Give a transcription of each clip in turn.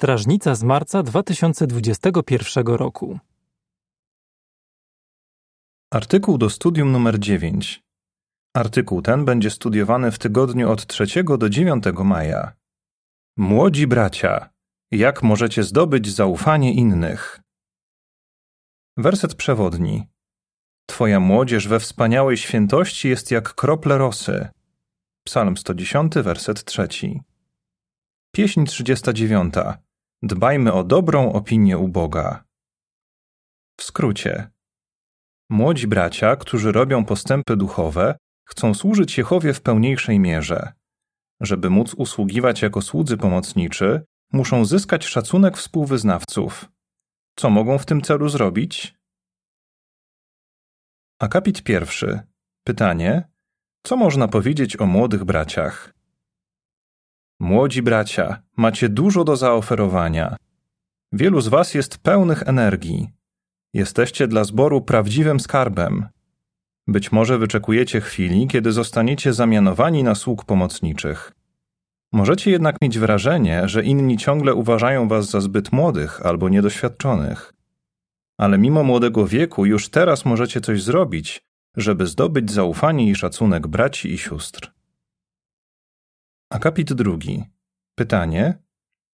Strażnica z marca 2021 roku. Artykuł do studium numer 9. Artykuł ten będzie studiowany w tygodniu od 3 do 9 maja. Młodzi bracia, jak możecie zdobyć zaufanie innych? Werset przewodni. Twoja młodzież we wspaniałej świętości jest jak krople rosy. Psalm 110, werset 3. Pieśń 39. Dbajmy o dobrą opinię u Boga. W skrócie. Młodzi bracia, którzy robią postępy duchowe, chcą służyć Jehowie w pełniejszej mierze. Żeby móc usługiwać jako słudzy pomocniczy, muszą zyskać szacunek współwyznawców. Co mogą w tym celu zrobić? Akapit pierwszy. Pytanie: Co można powiedzieć o młodych braciach? Młodzi bracia, macie dużo do zaoferowania. Wielu z was jest pełnych energii. Jesteście dla zboru prawdziwym skarbem. Być może wyczekujecie chwili, kiedy zostaniecie zamianowani na sług pomocniczych. Możecie jednak mieć wrażenie, że inni ciągle uważają was za zbyt młodych albo niedoświadczonych. Ale mimo młodego wieku już teraz możecie coś zrobić, żeby zdobyć zaufanie i szacunek braci i sióstr. Akapit drugi. Pytanie: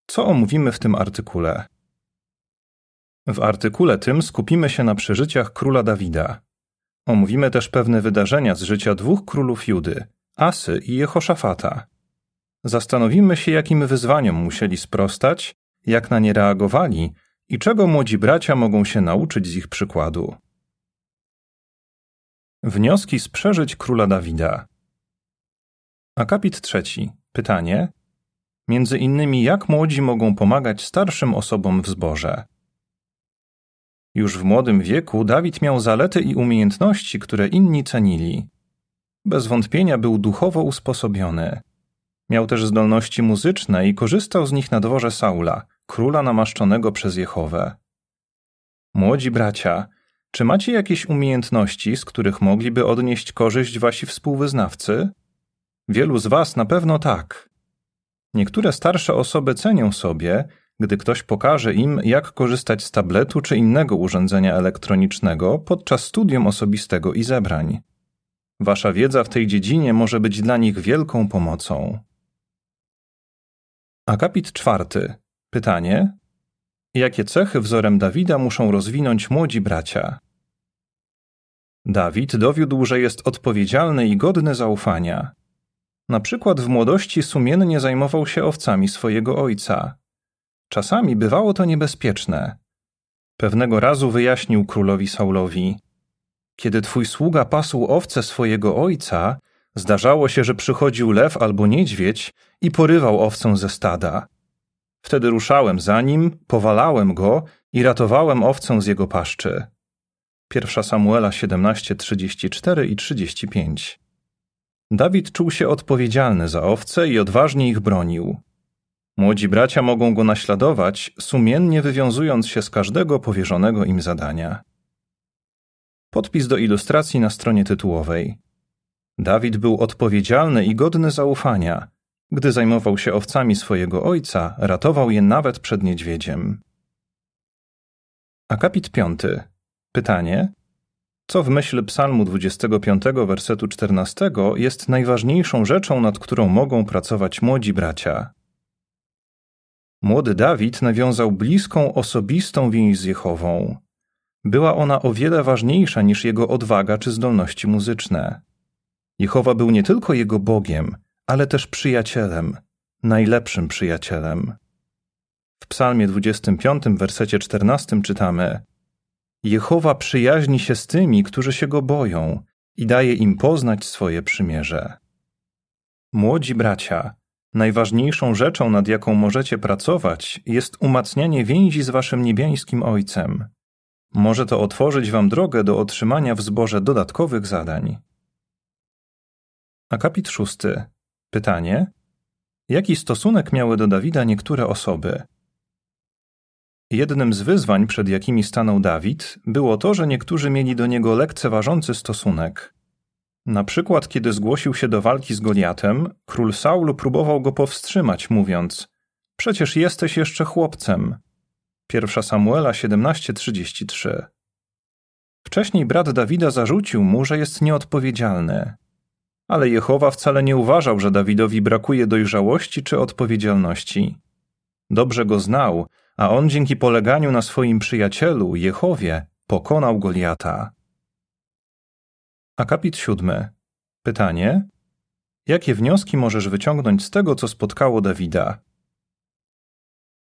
Co omówimy w tym artykule? W artykule tym skupimy się na przeżyciach króla Dawida. Omówimy też pewne wydarzenia z życia dwóch królów Judy, Asy i Jehoszafata. Zastanowimy się, jakim wyzwaniom musieli sprostać, jak na nie reagowali i czego młodzi bracia mogą się nauczyć z ich przykładu. Wnioski z przeżyć króla Dawida. Akapit trzeci. Pytanie. Między innymi, jak młodzi mogą pomagać starszym osobom w zborze? Już w młodym wieku Dawid miał zalety i umiejętności, które inni cenili. Bez wątpienia był duchowo usposobiony. Miał też zdolności muzyczne i korzystał z nich na dworze Saula, króla namaszczonego przez Jehowę. Młodzi bracia, czy macie jakieś umiejętności, z których mogliby odnieść korzyść wasi współwyznawcy? Wielu z was na pewno tak. Niektóre starsze osoby cenią sobie, gdy ktoś pokaże im, jak korzystać z tabletu czy innego urządzenia elektronicznego podczas studium osobistego i zebrań. Wasza wiedza w tej dziedzinie może być dla nich wielką pomocą. Akapit czwarty. Pytanie: Jakie cechy wzorem Dawida muszą rozwinąć młodzi bracia? Dawid dowiódł, że jest odpowiedzialny i godny zaufania. Na przykład w młodości sumiennie zajmował się owcami swojego ojca. Czasami bywało to niebezpieczne. Pewnego razu wyjaśnił królowi Saulowi: Kiedy twój sługa pasł owce swojego ojca, zdarzało się, że przychodził lew albo niedźwiedź i porywał owcę ze stada. Wtedy ruszałem za nim, powalałem go i ratowałem owcę z jego paszczy. 1 Samuela 17:34 i 35. Dawid czuł się odpowiedzialny za owce i odważnie ich bronił. Młodzi bracia mogą go naśladować, sumiennie wywiązując się z każdego powierzonego im zadania. Podpis do ilustracji na stronie tytułowej. Dawid był odpowiedzialny i godny zaufania. Gdy zajmował się owcami swojego ojca, ratował je nawet przed niedźwiedziem. Akapit 5. Pytanie: Co w myśl Psalmu 25, wersetu 14 jest najważniejszą rzeczą, nad którą mogą pracować młodzi bracia? Młody Dawid nawiązał bliską, osobistą więź z Jehową. Była ona o wiele ważniejsza niż jego odwaga czy zdolności muzyczne. Jehowa był nie tylko jego Bogiem, ale też przyjacielem, najlepszym przyjacielem. W Psalmie 25, wersecie 14 czytamy: Jehowa przyjaźni się z tymi, którzy się go boją i daje im poznać swoje przymierze. Młodzi bracia, Najważniejszą rzeczą, nad jaką możecie pracować, jest umacnianie więzi z waszym niebiańskim Ojcem. Może to otworzyć wam drogę do otrzymania w zborze dodatkowych zadań. Akapit szósty. Pytanie: Jaki stosunek miały do Dawida niektóre osoby? Jednym z wyzwań, przed jakimi stanął Dawid, było to, że niektórzy mieli do niego lekceważący stosunek. Na przykład, kiedy zgłosił się do walki z Goliatem, król Saul próbował go powstrzymać, mówiąc: Przecież jesteś jeszcze chłopcem. 1 Samuela 17:33. Wcześniej brat Dawida zarzucił mu, że jest nieodpowiedzialny. Ale Jehowa wcale nie uważał, że Dawidowi brakuje dojrzałości czy odpowiedzialności. Dobrze go znał, a on dzięki poleganiu na swoim przyjacielu, Jehowie, pokonał Goliata. Akapit siódmy. Pytanie: Jakie wnioski możesz wyciągnąć z tego, co spotkało Dawida?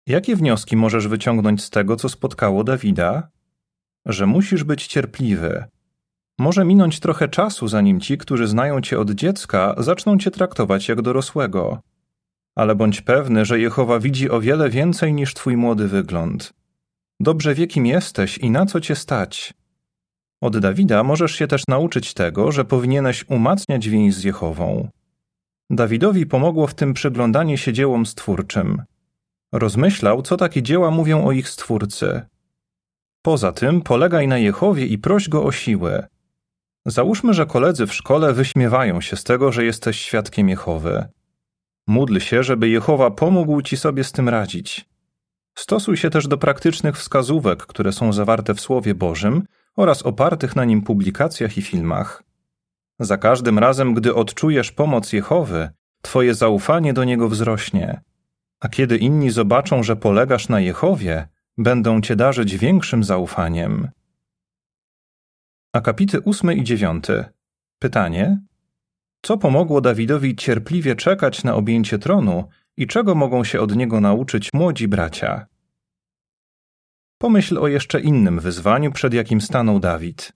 Jakie wnioski możesz wyciągnąć z tego, co spotkało Dawida? Że musisz być cierpliwy. Może minąć trochę czasu, zanim ci, którzy znają cię od dziecka, zaczną cię traktować jak dorosłego. Ale bądź pewny, że Jehowa widzi o wiele więcej niż twój młody wygląd. Dobrze wie, kim jesteś i na co cię stać. Od Dawida możesz się też nauczyć tego, że powinieneś umacniać więź z Jehową. Dawidowi pomogło w tym przyglądanie się dziełom stwórczym. Rozmyślał, co takie dzieła mówią o ich stwórcy. Poza tym polegaj na Jehowie i proś go o siłę. Załóżmy, że koledzy w szkole wyśmiewają się z tego, że jesteś świadkiem Jehowy. Módl się, żeby Jehowa pomógł ci sobie z tym radzić. Stosuj się też do praktycznych wskazówek, które są zawarte w Słowie Bożym oraz opartych na nim publikacjach i filmach. Za każdym razem, gdy odczujesz pomoc Jehowy, twoje zaufanie do niego wzrośnie. A kiedy inni zobaczą, że polegasz na Jehowie, będą cię darzyć większym zaufaniem. Akapity ósmy i dziewiąty. Pytanie: Co pomogło Dawidowi cierpliwie czekać na objęcie tronu i czego mogą się od niego nauczyć młodzi bracia? Pomyśl o jeszcze innym wyzwaniu, przed jakim stanął Dawid.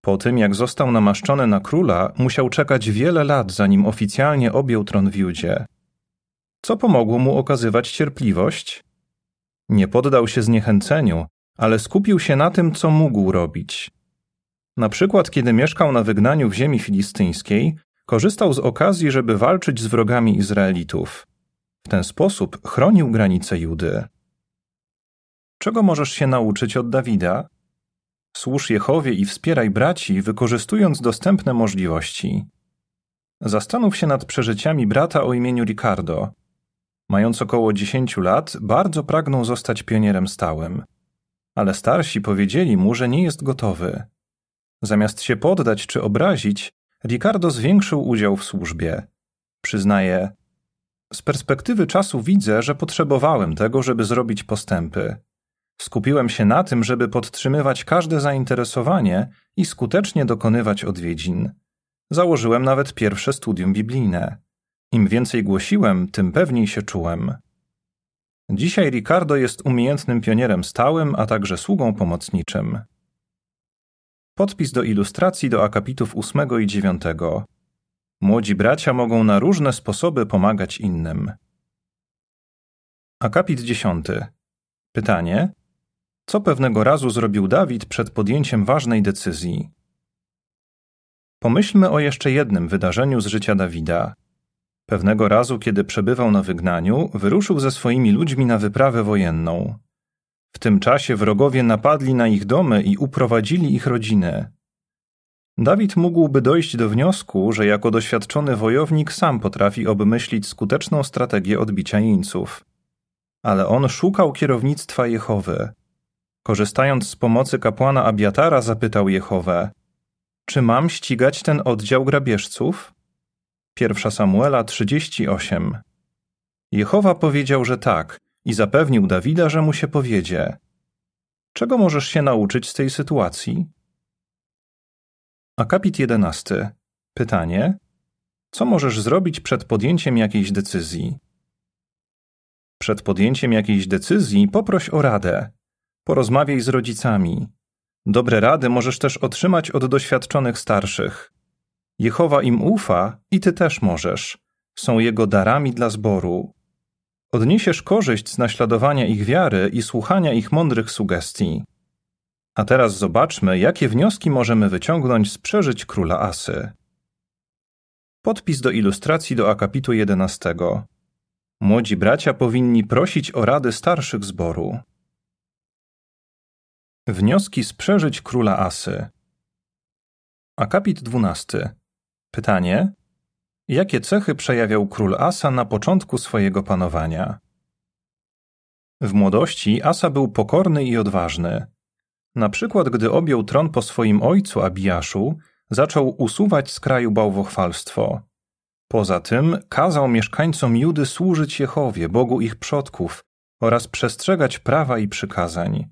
Po tym, jak został namaszczony na króla, musiał czekać wiele lat, zanim oficjalnie objął tron w Judzie. Co pomogło mu okazywać cierpliwość? Nie poddał się zniechęceniu, ale skupił się na tym, co mógł robić. Na przykład, kiedy mieszkał na wygnaniu w ziemi filistyńskiej, korzystał z okazji, żeby walczyć z wrogami Izraelitów. W ten sposób chronił granice Judy. Czego możesz się nauczyć od Dawida? Służ Jehowie i wspieraj braci, wykorzystując dostępne możliwości. Zastanów się nad przeżyciami brata o imieniu Ricardo. Mając około 10 lat, bardzo pragnął zostać pionierem stałym. Ale starsi powiedzieli mu, że nie jest gotowy. Zamiast się poddać czy obrazić, Ricardo zwiększył udział w służbie. Przyznaje, z perspektywy czasu widzę, że potrzebowałem tego, żeby zrobić postępy. Skupiłem się na tym, żeby podtrzymywać każde zainteresowanie i skutecznie dokonywać odwiedzin. Założyłem nawet pierwsze studium biblijne. Im więcej głosiłem, tym pewniej się czułem. Dzisiaj Ricardo jest umiejętnym pionierem stałym, a także sługą pomocniczym. Podpis do ilustracji do akapitów 8 i 9. Młodzi bracia mogą na różne sposoby pomagać innym. Akapit 10. Pytanie: Co pewnego razu zrobił Dawid przed podjęciem ważnej decyzji? Pomyślmy o jeszcze jednym wydarzeniu z życia Dawida. Pewnego razu, kiedy przebywał na wygnaniu, wyruszył ze swoimi ludźmi na wyprawę wojenną. W tym czasie wrogowie napadli na ich domy i uprowadzili ich rodziny. Dawid mógłby dojść do wniosku, że jako doświadczony wojownik sam potrafi obmyślić skuteczną strategię odbicia jeńców. Ale on szukał kierownictwa Jehowy. Korzystając z pomocy kapłana Abiatara, zapytał Jehowę: Czy mam ścigać ten oddział grabieżców? 1 Samuela 38. Jehowa powiedział, że tak i zapewnił Dawida, że mu się powiedzie. Czego możesz się nauczyć z tej sytuacji? Akapit 11. Pytanie: Co możesz zrobić przed podjęciem jakiejś decyzji? Przed podjęciem jakiejś decyzji poproś o radę. Porozmawiaj z rodzicami. Dobre rady możesz też otrzymać od doświadczonych starszych. Jehowa im ufa i ty też możesz. Są jego darami dla zboru. Odniesiesz korzyść z naśladowania ich wiary i słuchania ich mądrych sugestii. A teraz zobaczmy, jakie wnioski możemy wyciągnąć z przeżyć króla Asy. Podpis do ilustracji do akapitu 11. Młodzi bracia powinni prosić o rady starszych zboru. Wnioski z przeżyć króla Asy. Akapit 12. Pytanie: Jakie cechy przejawiał król Asa na początku swojego panowania? W młodości Asa był pokorny i odważny. Na przykład, gdy objął tron po swoim ojcu Abijaszu, zaczął usuwać z kraju bałwochwalstwo. Poza tym kazał mieszkańcom Judy służyć Jehowie, Bogu ich przodków, oraz przestrzegać prawa i przykazań.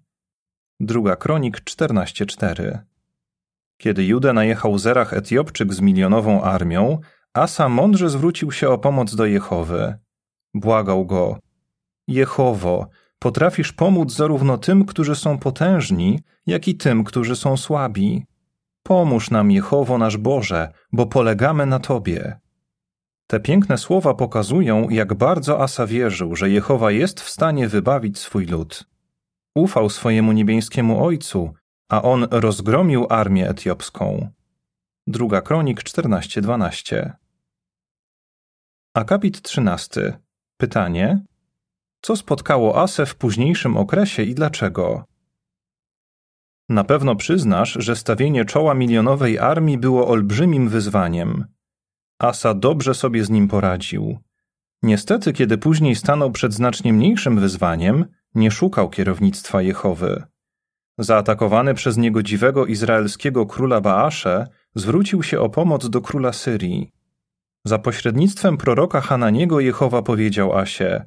Druga Kronik 14:4. Kiedy Judę najechał Zerach Etiopczyk z milionową armią, Asa mądrze zwrócił się o pomoc do Jehowy. Błagał go: Jehowo, potrafisz pomóc zarówno tym, którzy są potężni, jak i tym, którzy są słabi. Pomóż nam, Jehowo nasz Boże, bo polegamy na Tobie. Te piękne słowa pokazują, jak bardzo Asa wierzył, że Jehowa jest w stanie wybawić swój lud. Ufał swojemu niebieskiemu Ojcu, a on rozgromił armię etiopską. Druga Kronik 14:12. Akapit 13. Pytanie: Co spotkało Asę w późniejszym okresie i dlaczego? Na pewno przyznasz, że stawienie czoła milionowej armii było olbrzymim wyzwaniem. Asa dobrze sobie z nim poradził. Niestety, kiedy później stanął przed znacznie mniejszym wyzwaniem, nie szukał kierownictwa Jehowy. Zaatakowany przez niegodziwego izraelskiego króla Baasze, zwrócił się o pomoc do króla Syrii. Za pośrednictwem proroka Hananiego Jehowa powiedział Asie: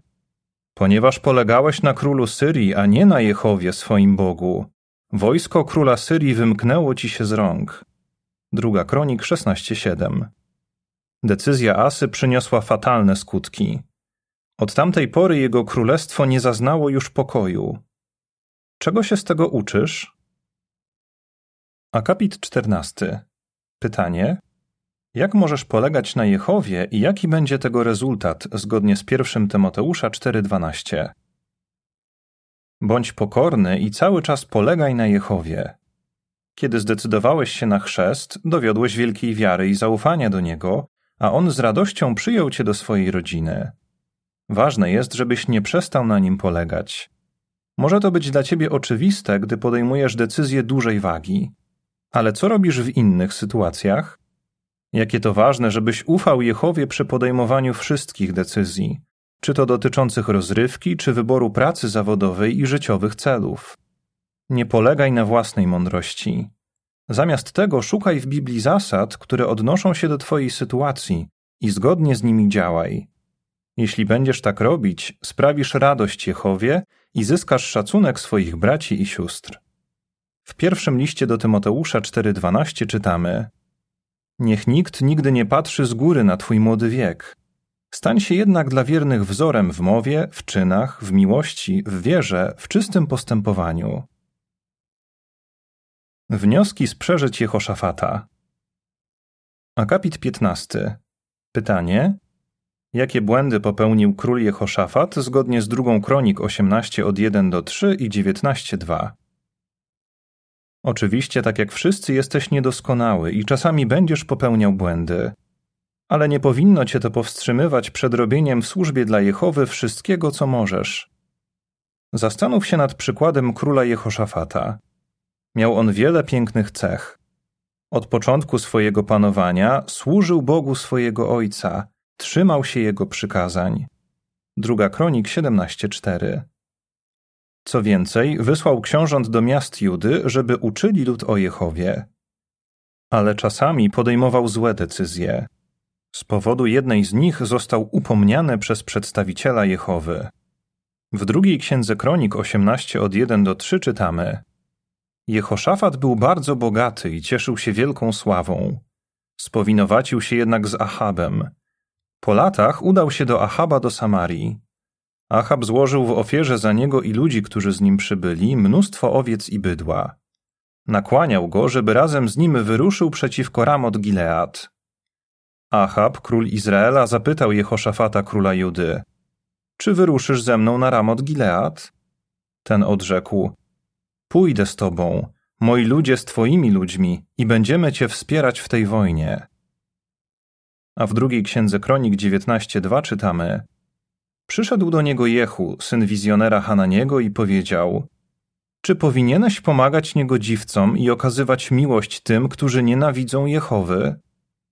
Ponieważ polegałeś na królu Syrii, a nie na Jehowie swoim Bogu, wojsko króla Syrii wymknęło ci się z rąk. Druga Kronik 16:7. Decyzja Asy przyniosła fatalne skutki. Od tamtej pory jego królestwo nie zaznało już pokoju. Czego się z tego uczysz? Akapit 14. Pytanie: Jak możesz polegać na Jehowie i jaki będzie tego rezultat zgodnie z 1 Tymoteusza 4:12? Bądź pokorny i cały czas polegaj na Jehowie. Kiedy zdecydowałeś się na chrzest, dowiodłeś wielkiej wiary i zaufania do niego, a on z radością przyjął cię do swojej rodziny. Ważne jest, żebyś nie przestał na nim polegać. Może to być dla ciebie oczywiste, gdy podejmujesz decyzje dużej wagi. Ale co robisz w innych sytuacjach? Jakie to ważne, żebyś ufał Jehowie przy podejmowaniu wszystkich decyzji, czy to dotyczących rozrywki, czy wyboru pracy zawodowej i życiowych celów. Nie polegaj na własnej mądrości. Zamiast tego szukaj w Biblii zasad, które odnoszą się do Twojej sytuacji i zgodnie z nimi działaj. Jeśli będziesz tak robić, sprawisz radość Jehowie i zyskasz szacunek swoich braci i sióstr. W pierwszym liście do Tymoteusza 4:12 czytamy: Niech nikt nigdy nie patrzy z góry na twój młody wiek. Stań się jednak dla wiernych wzorem w mowie, w czynach, w miłości, w wierze, w czystym postępowaniu. Wnioski z przeżyć Jehoszafata. Akapit 15. Pytanie: Jakie błędy popełnił król Jehoszafat zgodnie z drugą kronik 18 od 1 do 3 i 19:2? Oczywiście, tak jak wszyscy, jesteś niedoskonały i czasami będziesz popełniał błędy. Ale nie powinno cię to powstrzymywać przed robieniem w służbie dla Jehowy wszystkiego, co możesz. Zastanów się nad przykładem króla Jehoszafata. Miał on wiele pięknych cech. Od początku swojego panowania służył Bogu swojego ojca, trzymał się jego przykazań. Druga Kronik 17:4. Co więcej, wysłał książąt do miast Judy, żeby uczyli lud o Jehowie. Ale czasami podejmował złe decyzje. Z powodu jednej z nich został upomniany przez przedstawiciela Jehowy. W drugiej księdze Kronik 18 od 1 do 3 czytamy: Jehoszafat był bardzo bogaty i cieszył się wielką sławą. Spowinowacił się jednak z Achabem. Po latach udał się do Achaba do Samarii. Achab złożył w ofierze za niego i ludzi, którzy z nim przybyli, mnóstwo owiec i bydła. Nakłaniał go, żeby razem z nim wyruszył przeciwko Ramot Gilead. Achab, król Izraela, zapytał Jehoszafata, króla Judy: Czy wyruszysz ze mną na Ramot Gilead? Ten odrzekł: Pójdę z tobą, moi ludzie z twoimi ludźmi, i będziemy cię wspierać w tej wojnie. A w drugiej księdze Kronik 19:2 czytamy: Przyszedł do niego Jehu, syn wizjonera Hananiego, i powiedział: Czy powinieneś pomagać niegodziwcom i okazywać miłość tym, którzy nienawidzą Jehowy?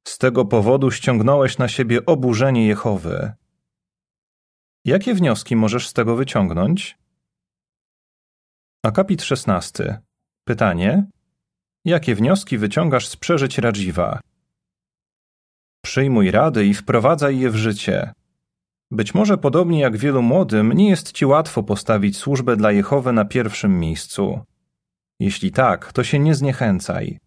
Z tego powodu ściągnąłeś na siebie oburzenie Jehowy. Jakie wnioski możesz z tego wyciągnąć? Akapit 16. Pytanie. Jakie wnioski wyciągasz z przeżyć Radziwa? Przyjmuj rady i wprowadzaj je w życie. Być może podobnie jak wielu młodym, nie jest ci łatwo postawić służbę dla Jehowy na pierwszym miejscu. Jeśli tak, to się nie zniechęcaj.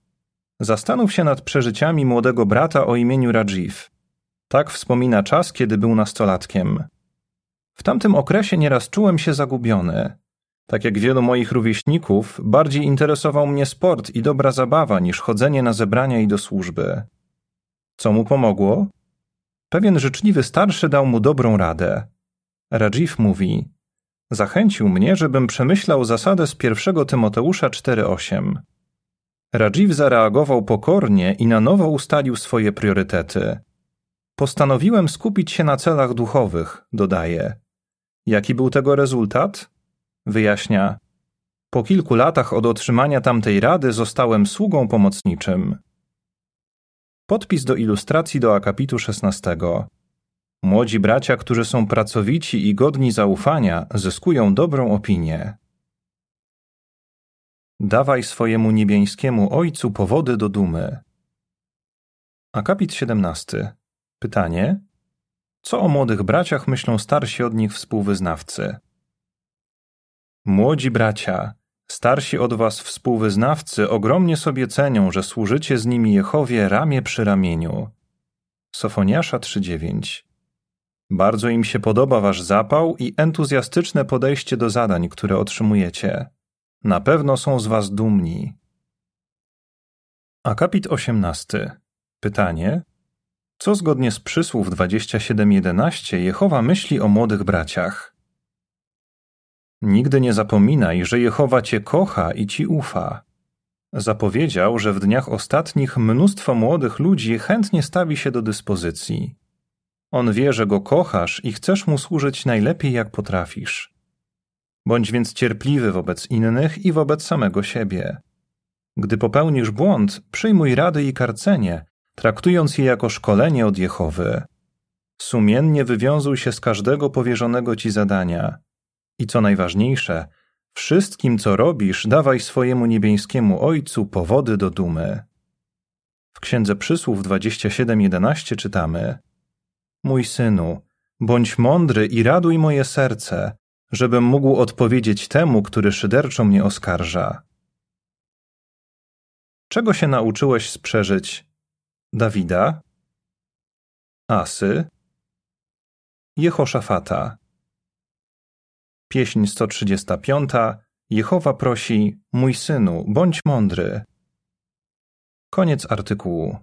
Zastanów się nad przeżyciami młodego brata o imieniu Rajiv. Tak wspomina czas, kiedy był nastolatkiem. W tamtym okresie nieraz czułem się zagubiony. Tak jak wielu moich rówieśników, bardziej interesował mnie sport i dobra zabawa niż chodzenie na zebrania i do służby. Co mu pomogło? Pewien życzliwy starszy dał mu dobrą radę. Rajiv mówi: Zachęcił mnie, żebym przemyślał zasadę z pierwszego Tymoteusza 4:8. Rajiv zareagował pokornie i na nowo ustalił swoje priorytety. Postanowiłem skupić się na celach duchowych, dodaje. Jaki był tego rezultat? Wyjaśnia. Po kilku latach od otrzymania tamtej rady zostałem sługą pomocniczym. Podpis do ilustracji do akapitu 16. Młodzi bracia, którzy są pracowici i godni zaufania, zyskują dobrą opinię. Dawaj swojemu niebiańskiemu Ojcu powody do dumy. Akapit 17. Pytanie. Co o młodych braciach myślą starsi od nich współwyznawcy? Młodzi bracia, starsi od was współwyznawcy ogromnie sobie cenią, że służycie z nimi Jehowie ramię przy ramieniu. Sofoniasza 3:9 Bardzo im się podoba wasz zapał i entuzjastyczne podejście do zadań, które otrzymujecie. Na pewno są z was dumni. Akapit 18. Pytanie. Co zgodnie z przysłów 27.11 Jehowa myśli o młodych braciach? Nigdy nie zapominaj, że Jehowa cię kocha i ci ufa. Zapowiedział, że w dniach ostatnich mnóstwo młodych ludzi chętnie stawi się do dyspozycji. On wie, że go kochasz i chcesz mu służyć najlepiej jak potrafisz. Bądź więc cierpliwy wobec innych i wobec samego siebie. Gdy popełnisz błąd, przyjmuj rady i karcenie, traktując je jako szkolenie od Jehowy. Sumiennie wywiązuj się z każdego powierzonego ci zadania. I co najważniejsze, wszystkim, co robisz, dawaj swojemu niebiańskiemu Ojcu powody do dumy. W Księdze Przysłów 27.11 czytamy Mój synu, bądź mądry i raduj moje serce, żebym mógł odpowiedzieć temu, który szyderczo mnie oskarża. Czego się nauczyłeś z przeżyć Dawida, Asy, Jehoszafata? Pieśń 135. Jehowa prosi: Mój synu, bądź mądry. Koniec artykułu.